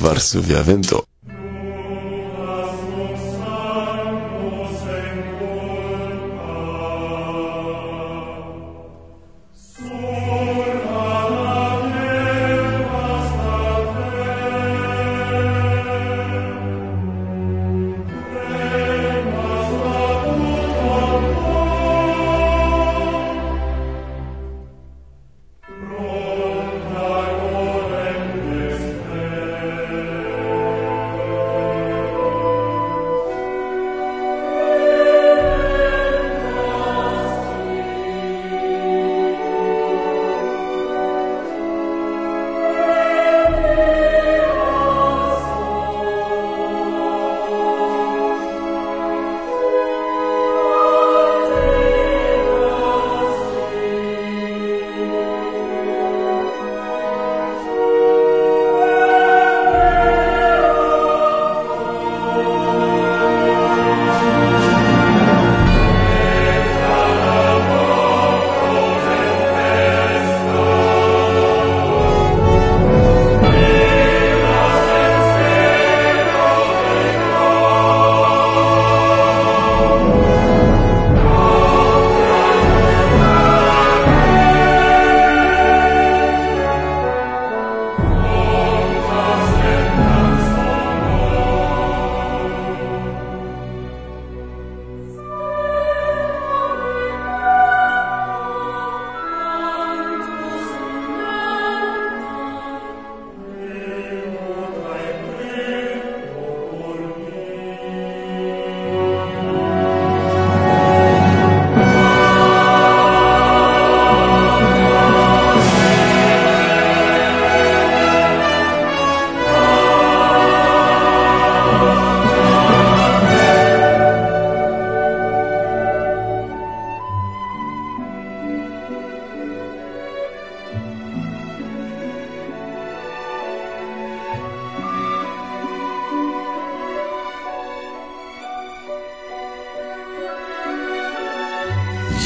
Varsovia vento.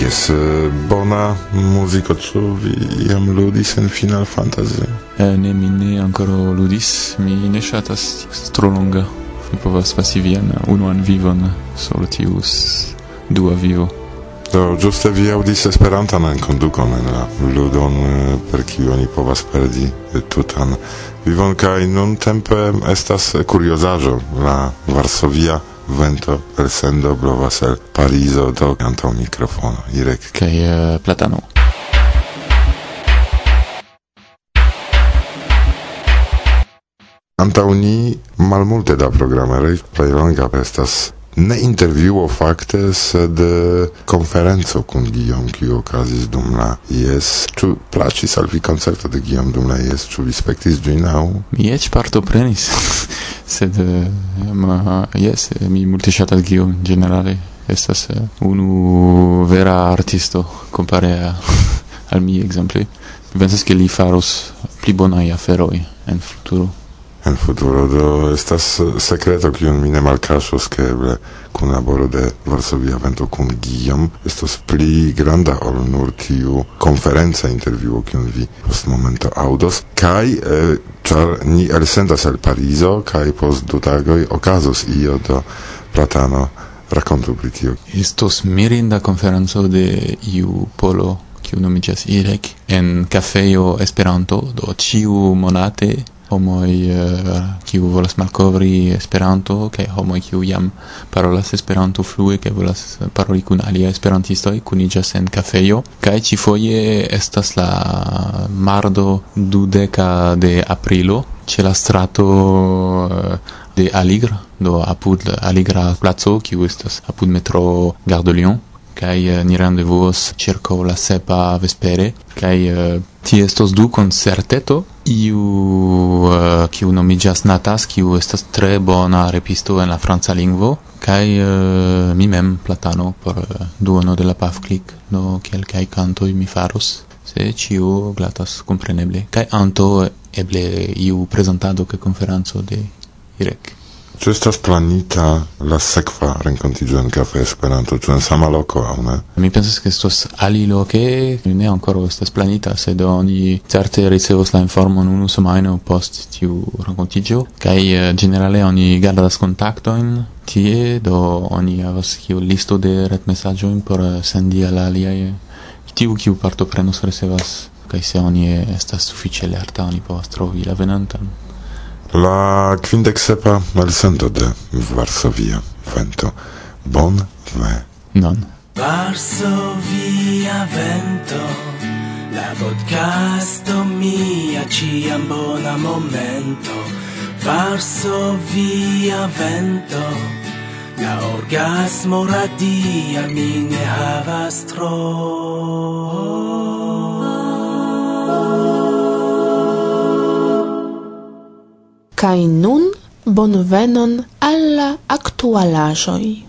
Jes, uh, bona muziko, ĉu vi jam ludis en Final Fantasy? Eh, ne, mi ne ancora ludis, mi ne ŝatas tro longa. Mi povas pasi vian unuan vivon sur tiu dua vivo. Do, ĝuste vi aŭdis Esperantan enkondukon en la ludon, eh, per kiu oni povas perdi eh, tutan vivon, kaj nuntempe estas kuriozaĵo la Varsovia vento elsendo blovas el Parizo do canto microfono Irek kaj uh, Platano. Antaŭ ni malmulte da programeroj, plej longa estas ne intervjuo fakte, sed eh, konferenco kun Guillaume kiu okazis dum la IES. Ĉu plaĉis al vi koncerto de Guillaume dum la IES? Ĉu vi spektis ĝin aŭ? Mi eĉ partoprenis, sed eh, ma, yes, mi multe ŝatas Guillaume ĝenerale. Estas eh, unu vera artisto compare al mi ekzemple. Pensas ke li faros pli bonaj aferoj en futuro en futuro do estas secreto kiun mi ne malkaŝos ke eble kunlaboro de Varsovia Vento kun Guillaume estos pli granda ol nur tiu konferenca intervjuo kiun vi post momento aŭdos. Kaj e, ĉar ni elsendas al Parizo kaj post du tagoj okazos io do platano rakontu pri tio. Estos mirinda konferenco de iu polo kiu nomiĝas Irek en kafejo Esperanto. Do ĉiu monate homoi eh, kiu uh, volas malkovri Esperanto kaj homoj kiu jam parolas Esperanto flue kaj volas paroli kun alia esperantistoj kuniĝas en kafejo. Kaj ĉifoje estas la mardo dudeka de aprilo ĉe la strato uh, de Aligre do apud Aligra placo kiu estas apud metro Gare de Lyon kai eh, ni rendezvous circo la sepa vespere. Kai eh, ti estos du concerteto. Iu eh, kiu nomigas Natas kiu estas tre bona repisto en la franca lingvo. Kai uh, mi mem platano por uh, duono de la paf click no kiel kai canto mi faros se ciu glatas compreneble kai anto eble iu presentado ke konferenco de Irek. Ĉu estas planita la sekva renkontiĝo en Kafe Esperanto, ĉu en sama loko aŭ ne? Mi pensas ke estos aliloke, ne ankoraŭ estas planita, sed oni certe ricevos la informon unu semajno post tiu renkontiĝo. Kaj eh, ĝenerale uh, oni gardas kontaktojn. Tie, do oni havas kiu listo de retmesaĝojn por eh, sendi al aliaj. Tiu kiu partoprenos recevas kaj se oni eh, estas sufiĉe lerta oni povas trovi la venantan. La quindec sepa malsento de Varsovia vento. Bon ve. Non. Varsovia vento, la podcasto mia ciam bona momento. Varsovia vento, la orgasmo radia mi ne havas tro. Kai nun bonvenon alla actualajoi.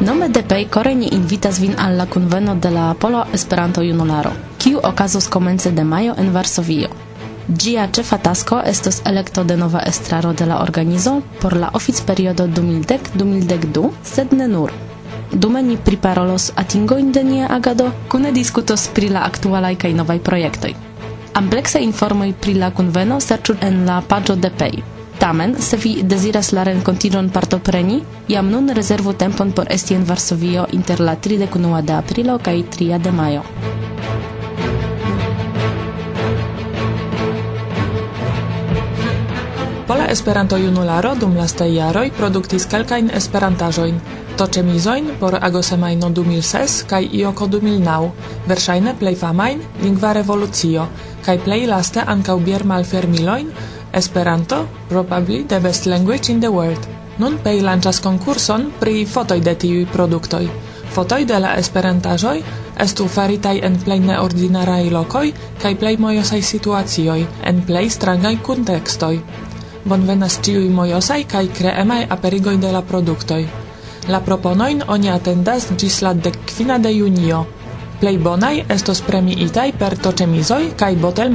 Nome de pei ni invitas vin alla kunveno de la Polo Esperanto Junularo, kiu okazos komence de majo en Varsovio. Gia cefa tasko estos elekto de nova estraro de la organizo por la oficperiodo 2010-2012, sed ne nur. Dume ni priparolos atingo in denia agado, kune diskutos pri la aktualaj kaj novaj projektoj. Amplekse informoj pri la kunveno serĉu en la paĝo de Pay. Tamen, se vi deziras la renkontiĝon partopreni, jam nun rezervu tempon por esti en Varsovio inter la 31 de aprilo kaj 3 de majo. Esperanto-junularo dum lastaj jaroj produktis kelkajn esperantaĵojn, to-ĉemizojn por agosemajno 2006 kaj ioko 2009, verŝajne plej famajn Lingva Revolucio, kaj plej laste ankaŭ biermalfermilojn Esperanto, probably the best language in the world. Nun pej lanĉas konkurson pri fotoj de tiuj produktoj. Fotoj de la esperantaĵoj estu faritaj en plej neordinaraj lokoj kaj plej mojosaj situacioj, en plej strangaj kuntekstoj bonvenas ciui mojosai kaj creemai aperigoi de la produktoj. La proponoin oni atendas gis la dekkvina de junio. Plei bonai estos premiitaj per tocemizoi kaj botel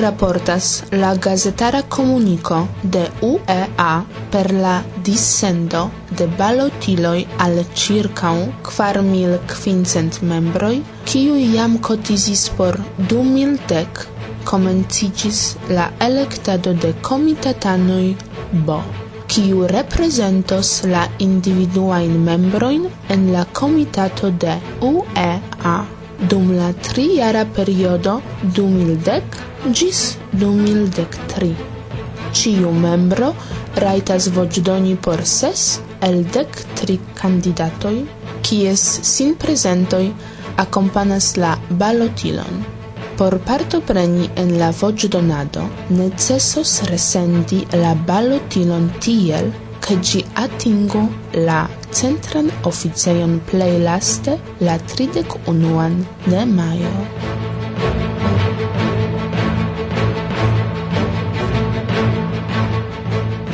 raportas la gazetara comunico de UEA per la dissendo de balotiloi al circa kvar mil kvincent membroj, kiu iam kotizis por du mil dek, la electado de comitatanoi bo kiu representos la individuain membroin en la comitato de UEA dum la triara periodo 2010 gis 2013. Ciu membro raitas voĉdoni por ses el dec tri candidatoi, kies sin presentoi accompanas la balotilon. Por partopreni en la voĉdonado necessos resendi la balotilon tiel, ke gi atingu la centran officeion plei laste la 31 de majo.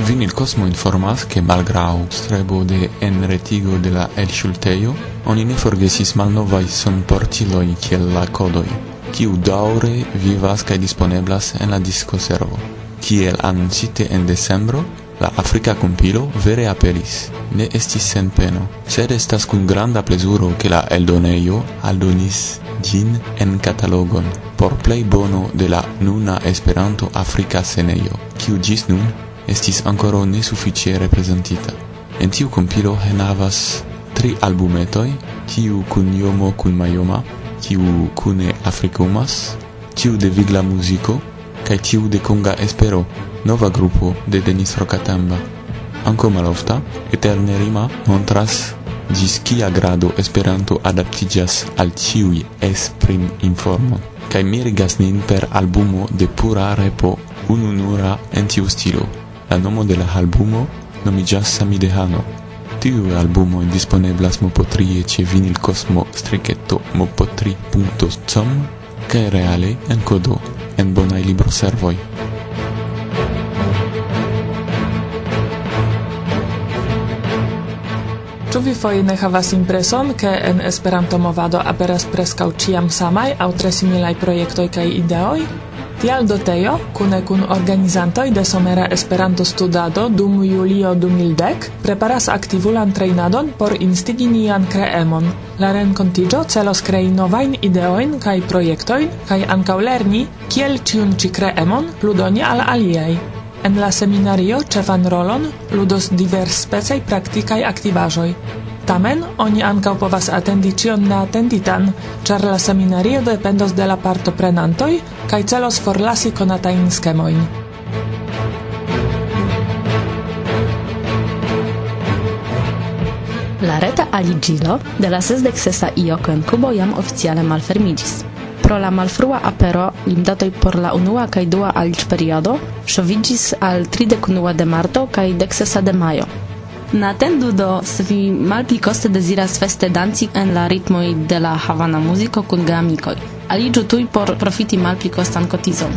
Vin Cosmo informas che malgrau strebo de enretigo de la elŝultejo, oni ne forgesis malnovai son portiloi kiel la codoi, kiu daure vivas cae disponeblas en la disco servo. Kiel anoncite en decembro, la Africa compilo vere aperis. Ne estis sen peno, sed estas cun granda plezuro che la eldoneio aldonis gin en catalogon por plei bono de la nuna Esperanto Africa seneio, kiu gis nun estis ancora ne sufficie representita. En tiu compilo henavas tri albumetoi, tiu kun Yomo kun Mayoma, tiu kune Afrikumas, tiu de Vigla Musico, kai tiu de Konga Espero, nova grupo de Denis Rokatamba. Anko malofta, Eterne Rima montras gis kia grado Esperanto adaptigas al tiui esprim informo. Kai mirigas nin per albumo de pura repo ununura en tiu stilo. La nomo de la albumo nomigas Samidehano. Tiu albumo disponeblas mopotrie ĉe vinilkosmo striketo mopotri.com kaj reale en kodo en bonaj libroservoj. Ĉu vi foje ne havas impreson, ke en Esperanto movado aperas preskaŭ ĉiam samaj aŭ tre similaj projektoj kaj ideoj? Tial do teo, kune kun organizantoj de somera Esperanto-studado dum julio 2010, preparas aktivulan trejnadon por instigi nian kreemon. La renkontiĝo celos krei novajn ideojn kaj projektojn kaj ankaŭ lerni, kiel ĉiun ĉi kreemon pludoni al aliaj. En la seminario ĉefan rolon ludos diversspecaj praktikaj aktivaĵoj. Tamen, oni ankaŭ povas atendi ĉion neatenditan, ĉar la seminario dependos de la partoprenantoj kaj celos forlasi konatajn skemojn. La reta aligilo de la sesdek sesa ioko en Kubo jam oficiale malfermiĝis. Pro la malfrua apero limdatoj por la unua kaj dua aligperiodo ŝoviĝis al tridek unua de marto kaj dek sesa de majo. Atendu do, se vi malpli coste deziras feste danci en la ritmoj de la Havana muziko kun geamikoj. Aliĝu tuj por profiti malpli kostan kotizon.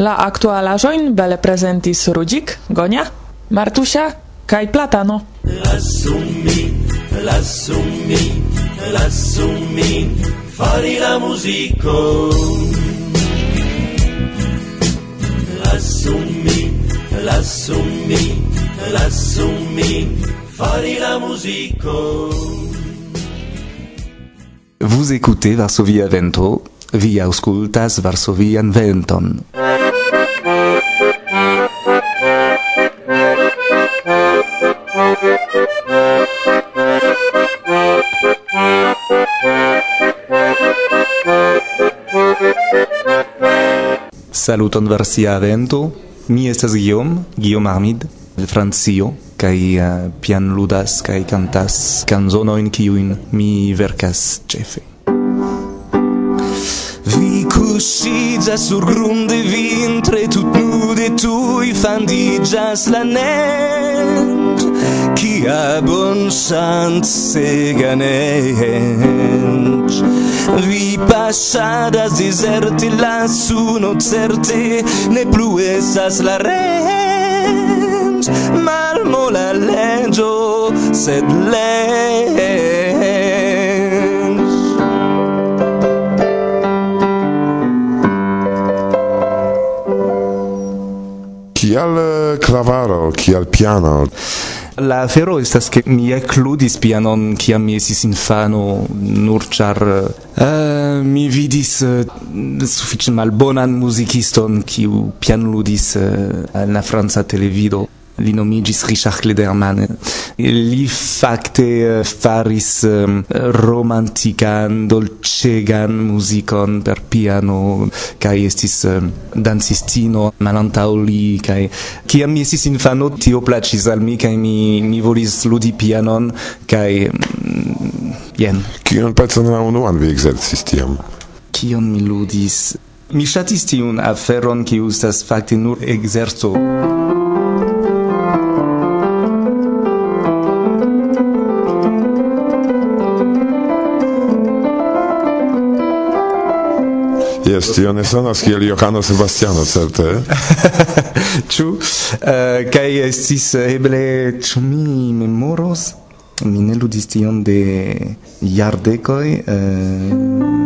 La actualaĵojn bele prezentis Rudzik, Gonia, Martusia kaj Platano. Lasu min, lasu min, lasu min fari la muziko. Lasu min, lasu min, lasu min fari la muziko. Vous écoutez Varsovia Vento, vi auscultas Varsovian Venton. Saluton versia Vento. Mi estas Guillaume, Guillaume Armid, de Francio, kai uh, eh, pian ludas kai cantas canzono in kiuin mi verkas chefe. Vi cuscidza sur grunde vintre tut nude tui fandigias la net chi a bon sant seganent Vi passadas deserti lassù non certe ne plu esas la rent malmo la legio sed lent Kial eh, clavaro, kial piano? La afero estas che mi ekludis pianon kiam mi estis infano nur ĉar uh, mi vidis uh, sufiĉe malbonan muzikiston kiu pianludis uh, al la franca televido. li nomigis Richard Klederman li facte uh, faris um, romantican dolcegan musicon per piano kai estis um, dancistino malantau li kai kiam mi estis infano tio placis al mi kai mi, mi volis ludi pianon kai um, mm, jen kion pezzo nella unuan vi exercis tiam? kion mi ludis Mi ŝatis tiun aferon kiu estas fakte nur ekzerco. Mm -hmm. Jes, tio ne sonas kiel Johano Sebastiano, certe. Ĉu uh, kaj estis eble ĉu mi memoros? Mi ne ludis tion de jardekoj. Uh... Eh,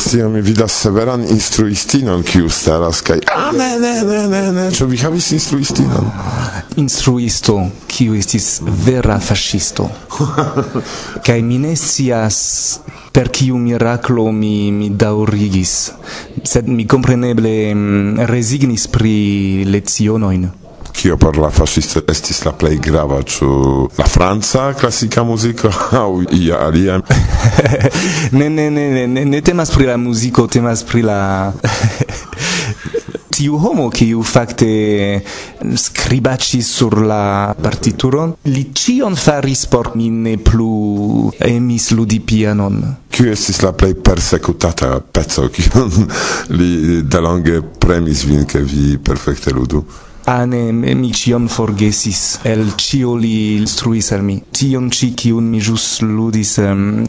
Scio mi vidas severan instruistinon kiu staras kaj a ne ne ne ne ne. Ĉu vi havis instruistinon? Instruisto kiu estis vera fascisto. kaj mi ne scias per kiu miraklo mi mi daurigis, sed mi kompreneble mm, resignis pri lecionojn kio por la fascista estis la plej grava ĉu la franca klasika muziko? Aŭ ia alia? Ne ne ne ne ne ne temas pri la muziko temas pri la tiu homo kiu fakte skribacis sur la partituron. Li cion faris por mi ne plu emis ludi pianon. Kiu estis la plej persekutata peco kiun li delonge premis vin ke vi perfekte ludu? ane mi cion forgesis el cio li instruis al mi. Tion ci kiun mi jus ludis um,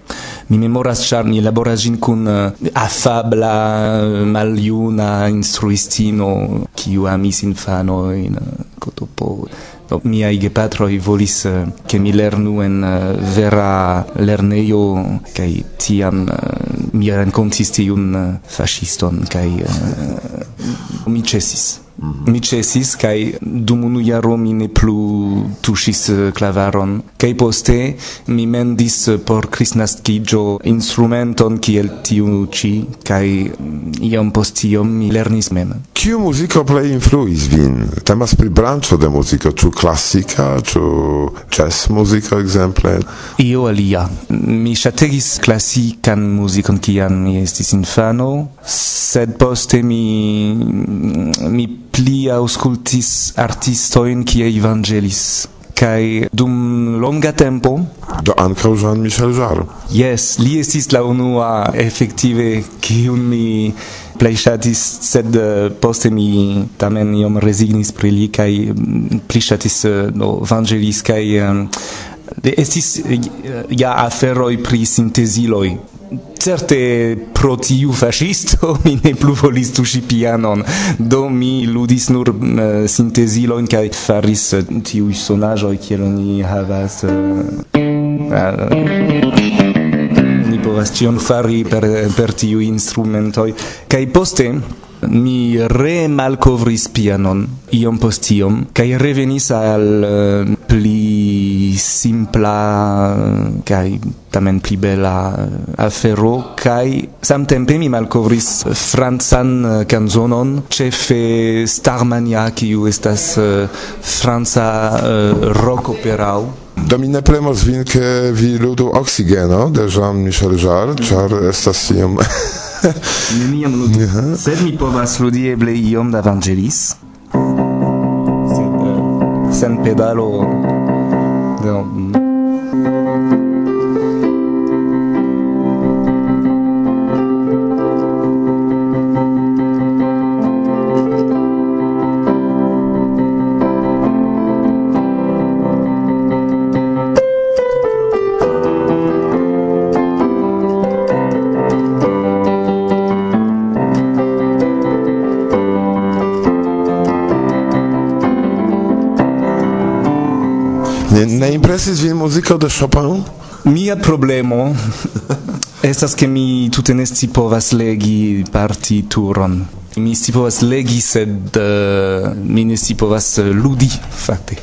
mi memoras char mi laboras gin kun uh, eh, afabla maljuna instruistino kiu amis infano in uh, eh, kotopo do miai gepatroi volis uh, che mi lernu en uh, vera lerneio kai tiam uh, mi rencontis tiun uh, fasciston kai uh, mi cesis mi cesis kai dum unu jaro mi ne plu tuŝis eh, klavaron kaj poste mi mendis eh, por kristnaskiĝo instrumenton kiel tiu ĉi kaj mm, iom post iom mi lernis mem. Kiu muziko plej influis vin? Temas pri branĉo de muziko. Ĉu klasika ĉu jazz muziko ekzemple? Io alia. Mi ŝategis klasikan muzikon kiam mi estis infano sed poste mi mm, mi pli auscultis artistoin kie Evangelis. Kai dum longa tempo do ankaŭ Jean Michel Jarre yes li estis la unua efektive kiun mi plej ŝatis sed eh, poste mi tamen iom rezignis pri li kaj mm, pli ŝatis eh, do Evangelis kaj um, estis ja aferoj pri sinteziloj certe pro tiu fascisto mi ne plu volis tuŝi pianon. Do mi ludis nur eh, uh, sintezilojn kaj faris uh, tiuj sonaĵoj kiel oni havas eh, ni povas ĉion fari per per tiuj instrumentoj. Kaj poste mi remalkovris pianon iom post iom kaj revenis al uh, pli simpla kai tamen pli bela eh, afero kai samtempe mi malkovris francan eh, canzonon chefe Starmania kiu estas eh, franca rock operao Do mi ne premos vin, ke vi ludu oxigeno, de Jean-Michel Jarre, char estas iom... Neniam ludu, sed mi povas ludi eble iom da Vangelis. Sen pedalo dans... impresis vin muziko de Chopin? Mia problemo estas ke mi tute ne scipovas legi partituron. Mi scipovas legi, sed uh, mi ne scipovas eh, ludi, fakte.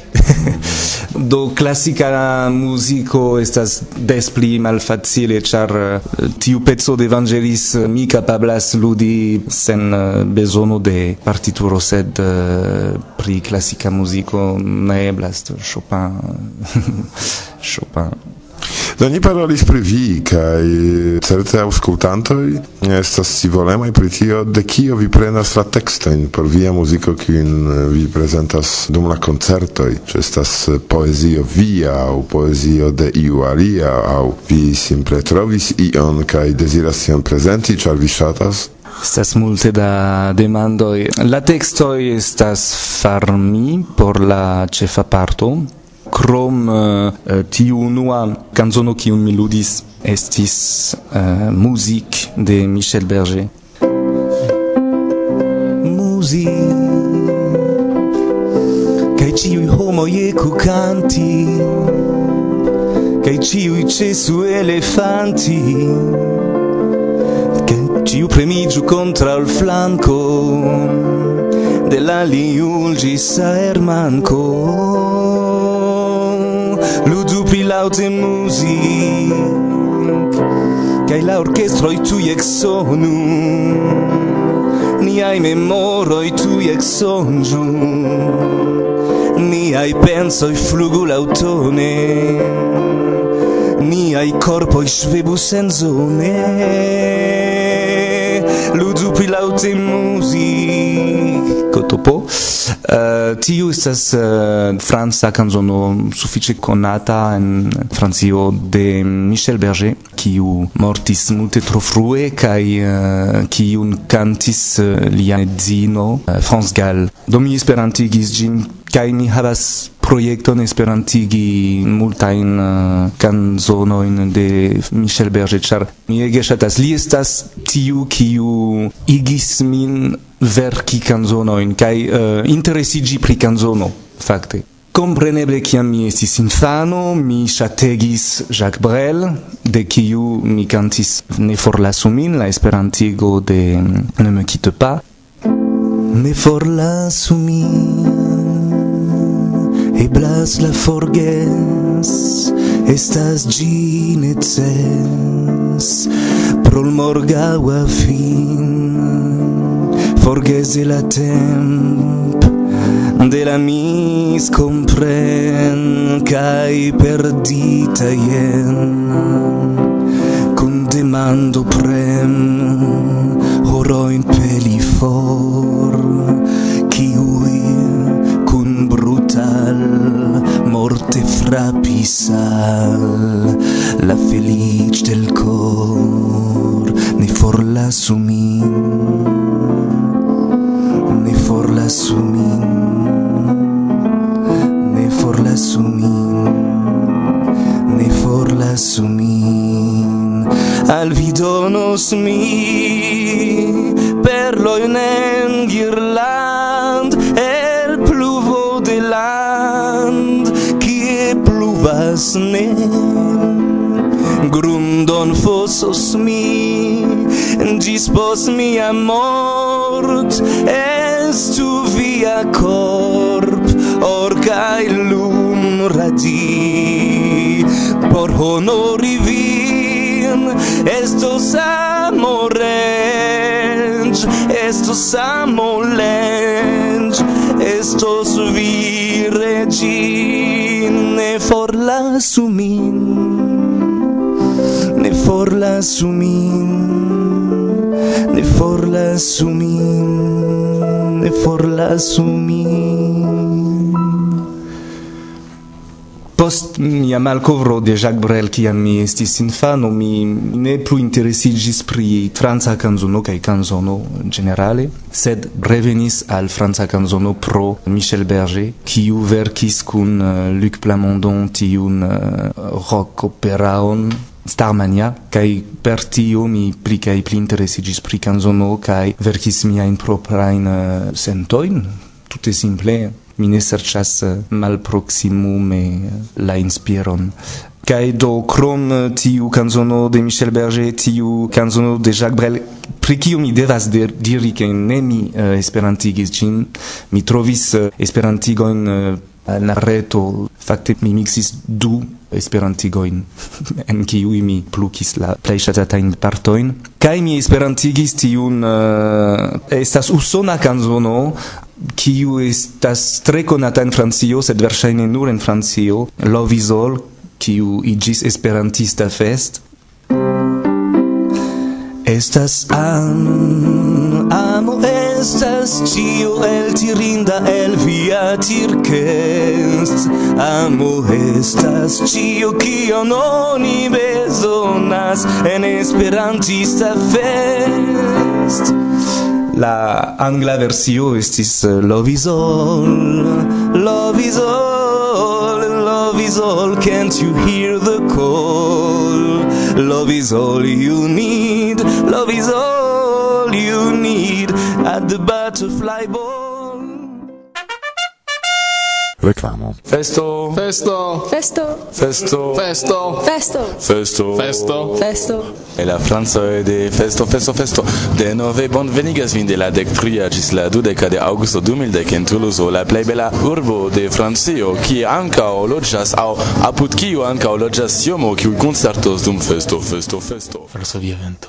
do classica musico estas des pli malfacile char eh, tiu pezzo de Vangelis eh, mi capablas ludi sen eh, besono de partituro sed pri classica musico ne eblas Chopin Chopin. Do ni parolis pri vi kaj certe aŭskultantoj estas scivolemaj pri tio de kio vi prenas la tekstojn por via muziko kiun vi prezentas dum la koncertoj. Ĉu estas poezio via aŭ poezio de iu alia aŭ vi simple trovis ion kaj deziras tion prezenti ĉar vi ŝatas? Estas multe da demandoj. La tekstoj estas farmi por la ĉefa parto, krom tiu eh, eh, unua canzono kiun mi ludis estis eh, uh, muzik de Michel Berger. Muzik Kaj ĉiuj homoj eku kanti Kaj ĉiuj ĉesu elefanti. Kaj ĉiu premiĝu kontraŭ flanko De la liulĝis aermankon lo du pilau de music kai la orchestro i tui ex sonu. Ni ai memoro i tui ex sonju. Ni ai penso i flugu lautone. Ni ai corpo i svebu senzone zone Ludu pri laute muziko topo. Eh, uh, tiu estas eh, uh, franca kanzono sufiĉe konata en Francio de Michel Berger, kiu mortis multe tro frue kaj eh, kiun uh, kantis uh, lia edzino uh, France Gall. Do mi esperantigis ĝin kai mi havas projekton esperantigi multajn kanzonojn eh, uh, de Michel Berger, ĉar mi ege ŝatas. Li estas tiu, kiu igis min verki kanzonojn kaj uh, interesiĝi pri kanzono, fakte. Compreneble che mi esti sinfano, mi chategis Jacques Brel, de quiu mi cantis ne for la sumin, la esperantigo de ne me quitte pas. Ne for la sumin. et Blas Laforgues estas ĝi neces pro morgaŭa fin forgese la temp de la mis compren, kaj perdita jen con demando prem oro peli for. mal morte frappis al la felice del cor ne forlasu min ne forlasu min ne forlasu min ne forlasu min al vi donos mi perloin en girlando mondon fosos mi Gis pos mia mort Estu via corp Orcae lum radi. Por honori vin Estos amoreng Estos amolens Estos vi regine Forlasu min forlasu min ne forlasu min ne forlasu min Post mia malkovro de Jacques Brel, kiam mi estis infano, mi ne plu interesigis pri franca canzono kaj canzono generale sed revenis al franca canzono pro Michel Berger, kiu verkis kun eh, Luc Plamondon tiun uh, rock operaon starmania kai per tio mi pli kai pli interesigis pri canzono kai verkis mia in propria in uh, eh, sentoin tutte simple mi ne serĉas uh, malproksimume eh, la inspiron. Kai do krom tiu canzono de Michel Berger, tiu canzono de Jacques Brel, pri kiu mi devas dir, diri ke ne mi uh, esperantigis ĝin, mi trovis uh, esperantigojn uh, la reto Fakte mi mixis du esperantigoin en kiu mi plukis la plej ŝatatajn partojn. Kaj mi esperantigis tiun uh, estas usona kanzono kiu estas tre konata en Francio sed verŝajne nur en Francio Lovizol kiu iĝis esperantista fest. Estas am amo estas ĉio el tirinda el via tirkens. Amo estas ĉio kion oni bezonas en esperantista fest. La angla versio estis eh, lovisol lovisol lovisol can't you hear the call? Lovisol you need lovisol you need at the butterfly ball. Reclamo. Festo. Festo. Festo. Festo. Festo. Festo. Festo. Festo. Festo. E la Franco de festo festo festo. De nove bonvenigas vin de la dec tria gis la dudeca de augusto 2010 en Toulouse, la plei bella urbo de Francio, kie ankaŭ loĝas aŭ apud kiu o loggias siomo, kiuj concertos dum festo festo festo. Varsovia vento.